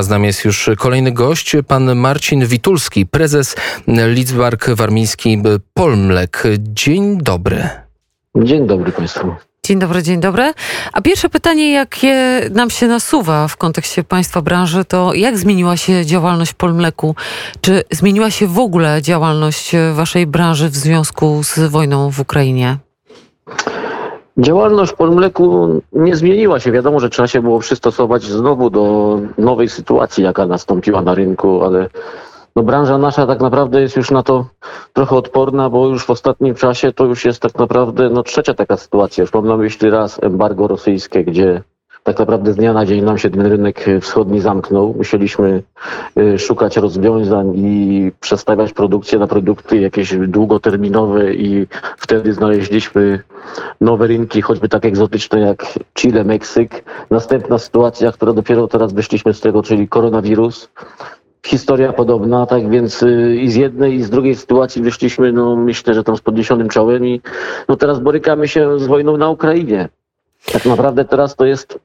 Z nami jest już kolejny gość, pan Marcin Witulski, prezes Lidzbark Warmiński Polmlek. Dzień dobry. Dzień dobry Państwu. Dzień dobry, dzień dobry. A pierwsze pytanie, jakie nam się nasuwa w kontekście Państwa branży, to jak zmieniła się działalność Polmleku? Czy zmieniła się w ogóle działalność Waszej branży w związku z wojną w Ukrainie? Działalność Polmleku nie zmieniła się. Wiadomo, że trzeba się było przystosować znowu do nowej sytuacji, jaka nastąpiła na rynku, ale no branża nasza tak naprawdę jest już na to trochę odporna, bo już w ostatnim czasie to już jest tak naprawdę no, trzecia taka sytuacja. Już mam na myśli raz embargo rosyjskie, gdzie tak naprawdę z dnia na dzień nam się ten rynek wschodni zamknął. Musieliśmy y, szukać rozwiązań i przestawiać produkcję na produkty jakieś długoterminowe i wtedy znaleźliśmy nowe rynki, choćby tak egzotyczne jak Chile, Meksyk. Następna sytuacja, która dopiero teraz wyszliśmy z tego, czyli koronawirus historia podobna, tak więc y, i z jednej i z drugiej sytuacji wyszliśmy, no myślę, że tam z podniesionym czołem i no teraz borykamy się z wojną na Ukrainie. Tak naprawdę teraz to jest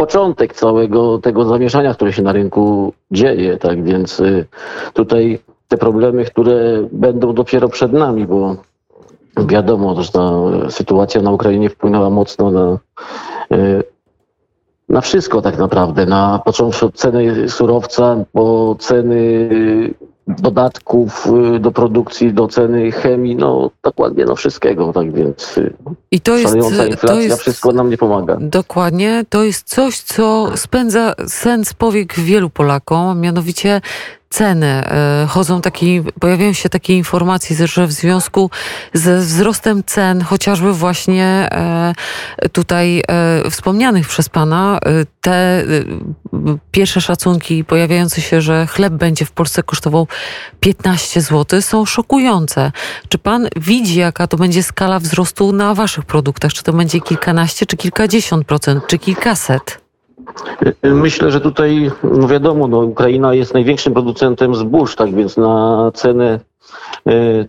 początek całego tego zamieszania, które się na rynku dzieje, tak więc y, tutaj te problemy, które będą dopiero przed nami, bo wiadomo, że ta sytuacja na Ukrainie wpłynęła mocno na y, na wszystko tak naprawdę, na począwszy od ceny surowca, po ceny dodatków y, do produkcji, do ceny chemii, no dokładnie no wszystkiego, tak więc y, I to jest, inflacja, to jest, wszystko nam nie pomaga. Dokładnie, to jest coś, co spędza sens powiek wielu Polakom, mianowicie ceny. E, chodzą takie, pojawiają się takie informacje, że w związku ze wzrostem cen, chociażby właśnie e, tutaj e, wspomnianych przez Pana, te pierwsze szacunki pojawiające się, że chleb będzie w Polsce kosztował 15 zł, są szokujące. Czy Pan widzi, jaka to będzie skala wzrostu na Waszych produktach? Czy to będzie kilkanaście, czy kilkadziesiąt procent, czy kilkaset? Myślę, że tutaj, no wiadomo, no Ukraina jest największym producentem zbóż, tak więc na cenę y,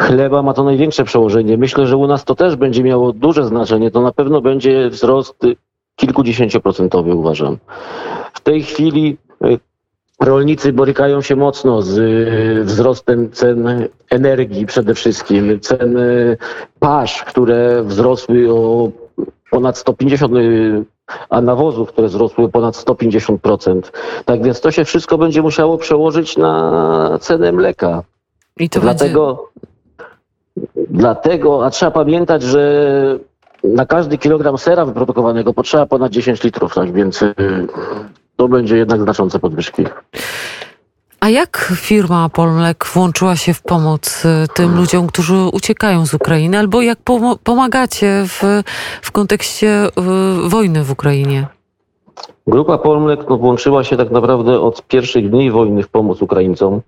chleba ma to największe przełożenie. Myślę, że u nas to też będzie miało duże znaczenie. To na pewno będzie wzrost kilkudziesięcioprocentowy, uważam. W tej chwili y, rolnicy borykają się mocno z y, wzrostem cen energii przede wszystkim, cen pasz, które wzrosły o ponad 150 a nawozów, które wzrosły ponad 150%. Tak więc to się wszystko będzie musiało przełożyć na cenę mleka. I to dlatego, będzie... dlatego, a trzeba pamiętać, że na każdy kilogram sera wyprodukowanego potrzeba ponad 10 litrów, tak więc y, to będzie jednak znaczące podwyżki. A jak firma Polmlek włączyła się w pomoc y, tym ludziom, którzy uciekają z Ukrainy, albo jak pomagacie w, w kontekście y, wojny w Ukrainie? Grupa Polmlek włączyła się tak naprawdę od pierwszych dni wojny w pomoc Ukraińcom.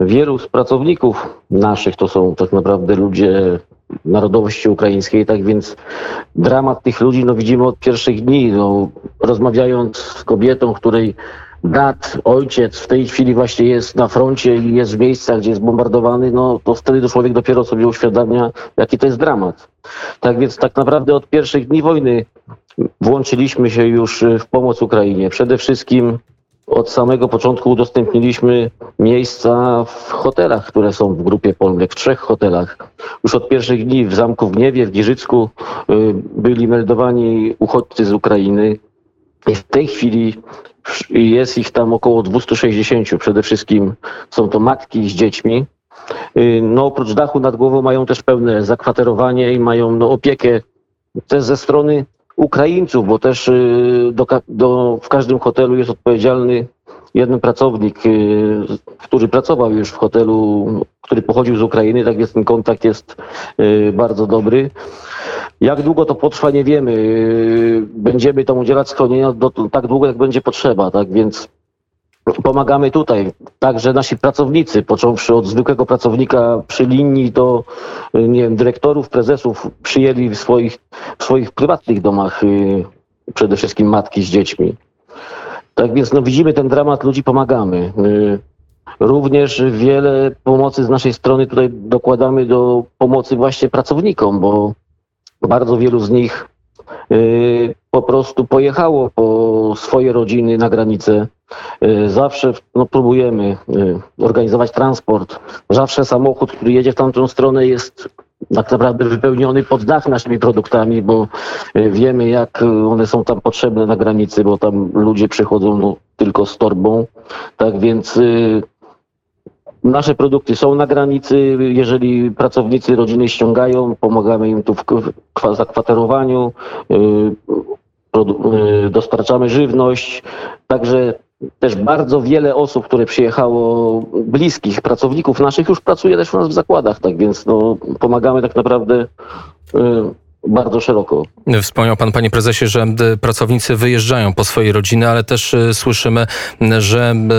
Wielu z pracowników naszych to są tak naprawdę ludzie narodowości ukraińskiej, tak więc dramat tych ludzi no, widzimy od pierwszych dni. No, rozmawiając z kobietą, której brat, ojciec w tej chwili właśnie jest na froncie i jest w miejscach, gdzie jest bombardowany, no to wtedy człowiek dopiero sobie uświadamia, jaki to jest dramat. Tak więc tak naprawdę od pierwszych dni wojny włączyliśmy się już w pomoc Ukrainie. Przede wszystkim od samego początku udostępniliśmy miejsca w hotelach, które są w grupie Polmlek, w trzech hotelach. Już od pierwszych dni w Zamku w Gniewie, w Giżycku y, byli meldowani uchodźcy z Ukrainy. I w tej chwili jest ich tam około 260. Przede wszystkim są to matki z dziećmi. Y, no, oprócz dachu nad głową mają też pełne zakwaterowanie i mają no, opiekę też ze strony Ukraińców, bo też y, do, do, w każdym hotelu jest odpowiedzialny jeden pracownik, y, który pracował już w hotelu, który pochodził z Ukrainy, tak więc ten kontakt jest bardzo dobry. Jak długo to potrwa, nie wiemy. Będziemy tam udzielać schronienia do, tak długo, jak będzie potrzeba, tak więc pomagamy tutaj. Także nasi pracownicy, począwszy od zwykłego pracownika przy linii do nie wiem, dyrektorów, prezesów, przyjęli w swoich, w swoich prywatnych domach y, przede wszystkim matki z dziećmi. Tak więc no, widzimy ten dramat, ludzi pomagamy. Y, również wiele pomocy z naszej strony tutaj dokładamy do pomocy właśnie pracownikom, bo bardzo wielu z nich y, po prostu pojechało po swoje rodziny na granicę Y, Zawsze no, próbujemy organizować transport. Zawsze samochód, który jedzie w tamtą stronę jest tak naprawdę wypełniony pod dach naszymi produktami, bo y, wiemy jak y, one są tam potrzebne na granicy, bo tam ludzie przychodzą no, tylko z torbą. Tak więc y, nasze produkty są na granicy. Jeżeli pracownicy rodziny ściągają, pomagamy im tu w w kwa- zakwaterowaniu, dostarczamy żywność. Także też bardzo wiele osób, które przyjechało, bliskich pracowników naszych, już pracuje też u nas w zakładach, tak więc no, pomagamy tak naprawdę y, bardzo szeroko. Wspomniał pan, panie prezesie, że pracownicy wyjeżdżają po swoje rodziny, ale też e, słyszymy, że, m,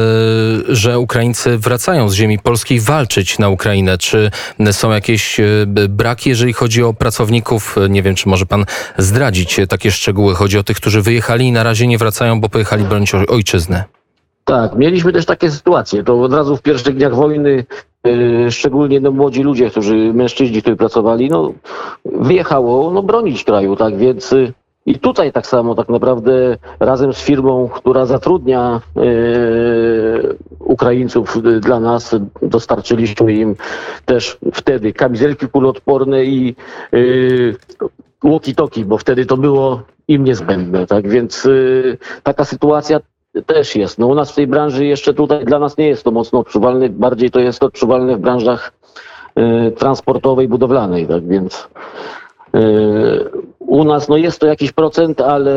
że Ukraińcy wracają z ziemi polskiej walczyć na Ukrainę. Czy są jakieś e, braki, jeżeli chodzi o pracowników? E, Nie wiem, czy może pan zdradzić e, takie szczegóły. Chodzi o tych, którzy wyjechali i na razie nie wracają, bo pojechali bronić oj- ojczyzny. Tak, mieliśmy też takie sytuacje. To od razu w pierwszych dniach wojny, szczególnie no, młodzi ludzie, którzy, mężczyźni, którzy pracowali, no, wyjechało no, bronić kraju, tak? Więc y, i tutaj tak samo tak naprawdę razem z firmą, która zatrudnia y, Ukraińców y, dla nas, dostarczyliśmy im też wtedy kamizelki kuloodporne i y, walkie-talkie, bo wtedy to było im niezbędne, tak? Więc y, taka sytuacja też jest. No u nas w tej branży jeszcze tutaj dla nas nie jest to mocno odczuwalne, bardziej to jest odczuwalne w branżach y, transportowej, budowlanej, tak więc y, u nas no jest to jakiś procent, ale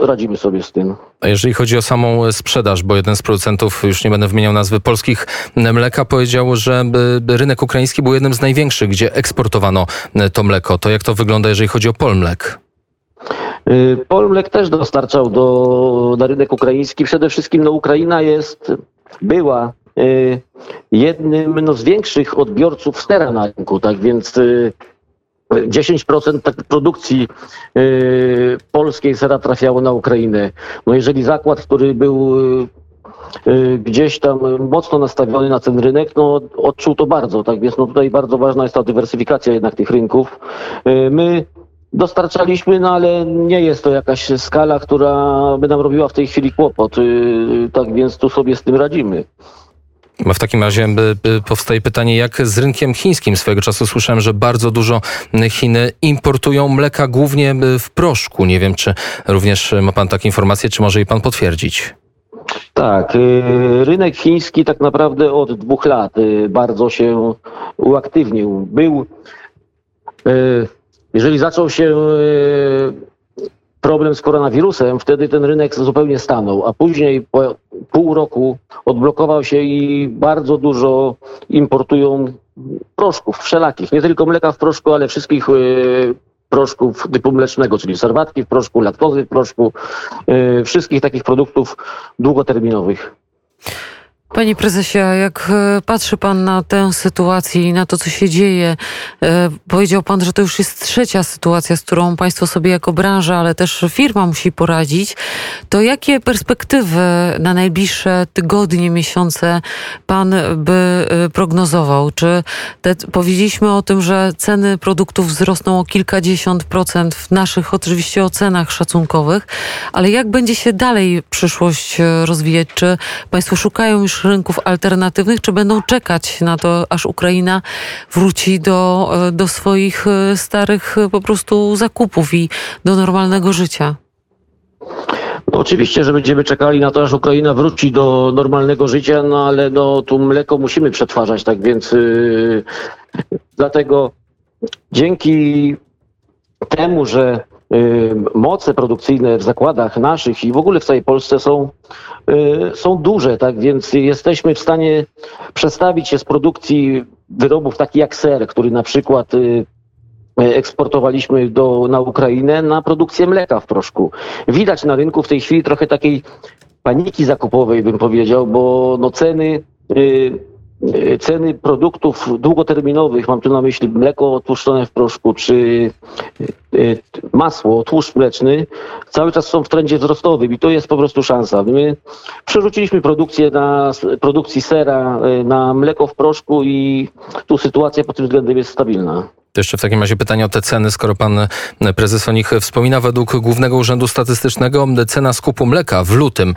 radzimy sobie z tym. A jeżeli chodzi o samą sprzedaż, bo jeden z producentów, już nie będę wymieniał nazwy, polskich m, mleka powiedział, że e, rynek ukraiński był jednym z największych, gdzie eksportowano e, to mleko. To jak to wygląda, jeżeli chodzi o Polmlek? Y, Polmlek też dostarczał do, na rynek ukraiński. Przede wszystkim no, Ukraina jest, była y, jednym no, z większych odbiorców stera na rynku, tak więc y, 10% tak produkcji y, polskiej sera trafiało na Ukrainę. No jeżeli zakład, który był y, y, gdzieś tam mocno nastawiony na ten rynek, no odczuł to bardzo, tak więc no tutaj bardzo ważna jest ta dywersyfikacja jednak tych rynków. Y, My dostarczaliśmy, no ale nie jest to jakaś skala, która by nam robiła w tej chwili kłopot, y, tak więc tu sobie z tym radzimy. W takim razie powstaje pytanie, jak z rynkiem chińskim? Swego czasu słyszałem, że bardzo dużo Chiny importują mleka głównie y, w proszku. Nie wiem, czy również ma pan takie informacje, czy może je pan potwierdzić? Tak, y, rynek chiński tak naprawdę od dwóch lat bardzo się uaktywnił. Był, jeżeli zaczął się y, problem z koronawirusem, wtedy ten rynek zupełnie stanął, a później po pół roku odblokował się i bardzo dużo importują proszków wszelakich, nie tylko mleka w proszku, ale wszystkich y, proszków typu mlecznego, czyli serwatki w proszku, laktozy w proszku, y, wszystkich takich produktów długoterminowych. Panie prezesie, jak e, patrzy pan na tę sytuację i na to, co się dzieje, e, powiedział pan, że to już jest trzecia sytuacja, z którą państwo sobie jako branża, ale też firma musi poradzić. To jakie perspektywy na najbliższe tygodnie, miesiące pan by e, prognozował? Czy te, powiedzieliśmy o tym, że ceny produktów wzrosną o kilkadziesiąt procent w naszych oczywiście ocenach szacunkowych, ale jak będzie się dalej przyszłość rozwijać? Czy państwo szukają już rynków alternatywnych, czy będą czekać na to, aż Ukraina wróci do, e, do swoich e, starych e, po prostu zakupów i do normalnego życia? No oczywiście, że będziemy czekali na to, aż Ukraina wróci do normalnego życia, no ale no, tu mleko musimy przetwarzać, tak więc yy, dlatego dzięki temu, że moce produkcyjne w zakładach naszych i w ogóle w całej Polsce są, yy, są duże, tak więc jesteśmy w stanie przestawić się z produkcji wyrobów takich jak ser, który na przykład yy, eksportowaliśmy do, na Ukrainę na produkcję mleka w proszku. Widać na rynku w tej chwili trochę takiej paniki zakupowej, bym powiedział, bo no ceny, y, y, ceny produktów długoterminowych, mam tu na myśli mleko tłuszczone w proszku, czy y, y, masło, tłuszcz mleczny, cały czas są w trendzie wzrostowym i to jest po prostu szansa. My przerzuciliśmy produkcję na produkcji sera y, na mleko w proszku i tu sytuacja pod tym względem jest stabilna. To jeszcze w takim razie pytanie o te ceny, skoro pan e, prezes o nich wspomina. Według Głównego Urzędu Statystycznego cena skupu mleka w lutym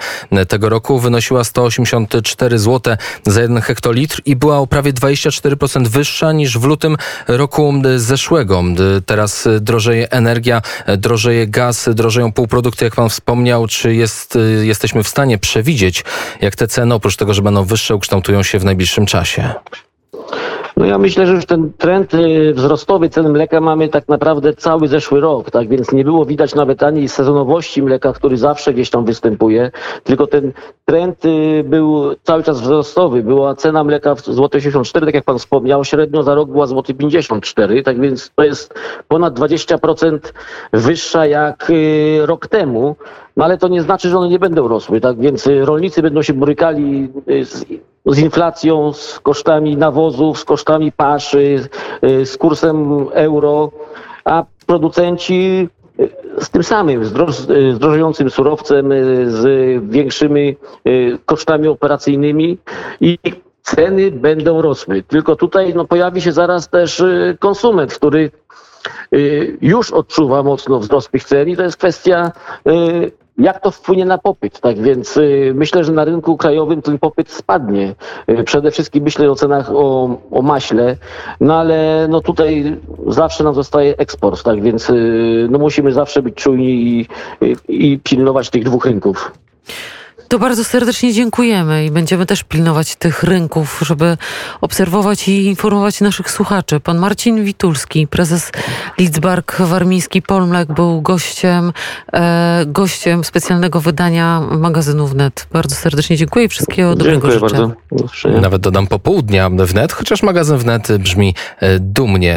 tego roku wynosiła 184 zł za 1 hektolitr i była o prawie 24% wyższa niż w lutym roku zeszłego. Teraz drożeje energia, drożeje gaz, drożeją półprodukty, jak pan wspomniał. Czy jest, jesteśmy w stanie przewidzieć, jak te ceny, oprócz tego, że będą wyższe, ukształtują się w najbliższym czasie? No ja myślę, że już ten trend y, wzrostowy cen mleka mamy tak naprawdę cały zeszły rok, tak więc nie było widać nawet ani sezonowości mleka, który zawsze gdzieś tam występuje, tylko ten trend y, był cały czas wzrostowy. Była cena mleka w złote 84, tak jak pan wspomniał, średnio za rok była złoty 54, tak więc to jest ponad 20% wyższa jak y, rok temu. No ale to nie znaczy, że one nie będą rosły, tak więc rolnicy będą się borykali z z inflacją, z kosztami nawozów, z kosztami paszy, z kursem euro, a producenci z tym samym, z, droż, z drożejącym surowcem, z większymi kosztami operacyjnymi i ceny będą rosły. Tylko tutaj no, pojawi się zaraz też konsument, który już odczuwa mocno wzrost tych cen i to jest kwestia jak to wpłynie na popyt. Tak więc y, myślę, że na rynku krajowym ten popyt spadnie. Y, przede wszystkim myślę o cenach o, o maśle, no ale no tutaj zawsze nam zostaje eksport, tak więc y, no musimy zawsze być czujni i, i, i pilnować tych dwóch rynków. To bardzo serdecznie dziękujemy i będziemy też pilnować tych rynków, żeby obserwować i informować naszych słuchaczy. Pan Marcin Witulski, prezes Lidzbark Warmiński Polmlek był gościem, e, gościem specjalnego wydania magazynu Wnet. Bardzo serdecznie dziękuję i wszystkiego dobrego Dziękuję życzę. bardzo. Nawet dodam popołudnia wnet, chociaż magazyn wnet brzmi e, dumnie.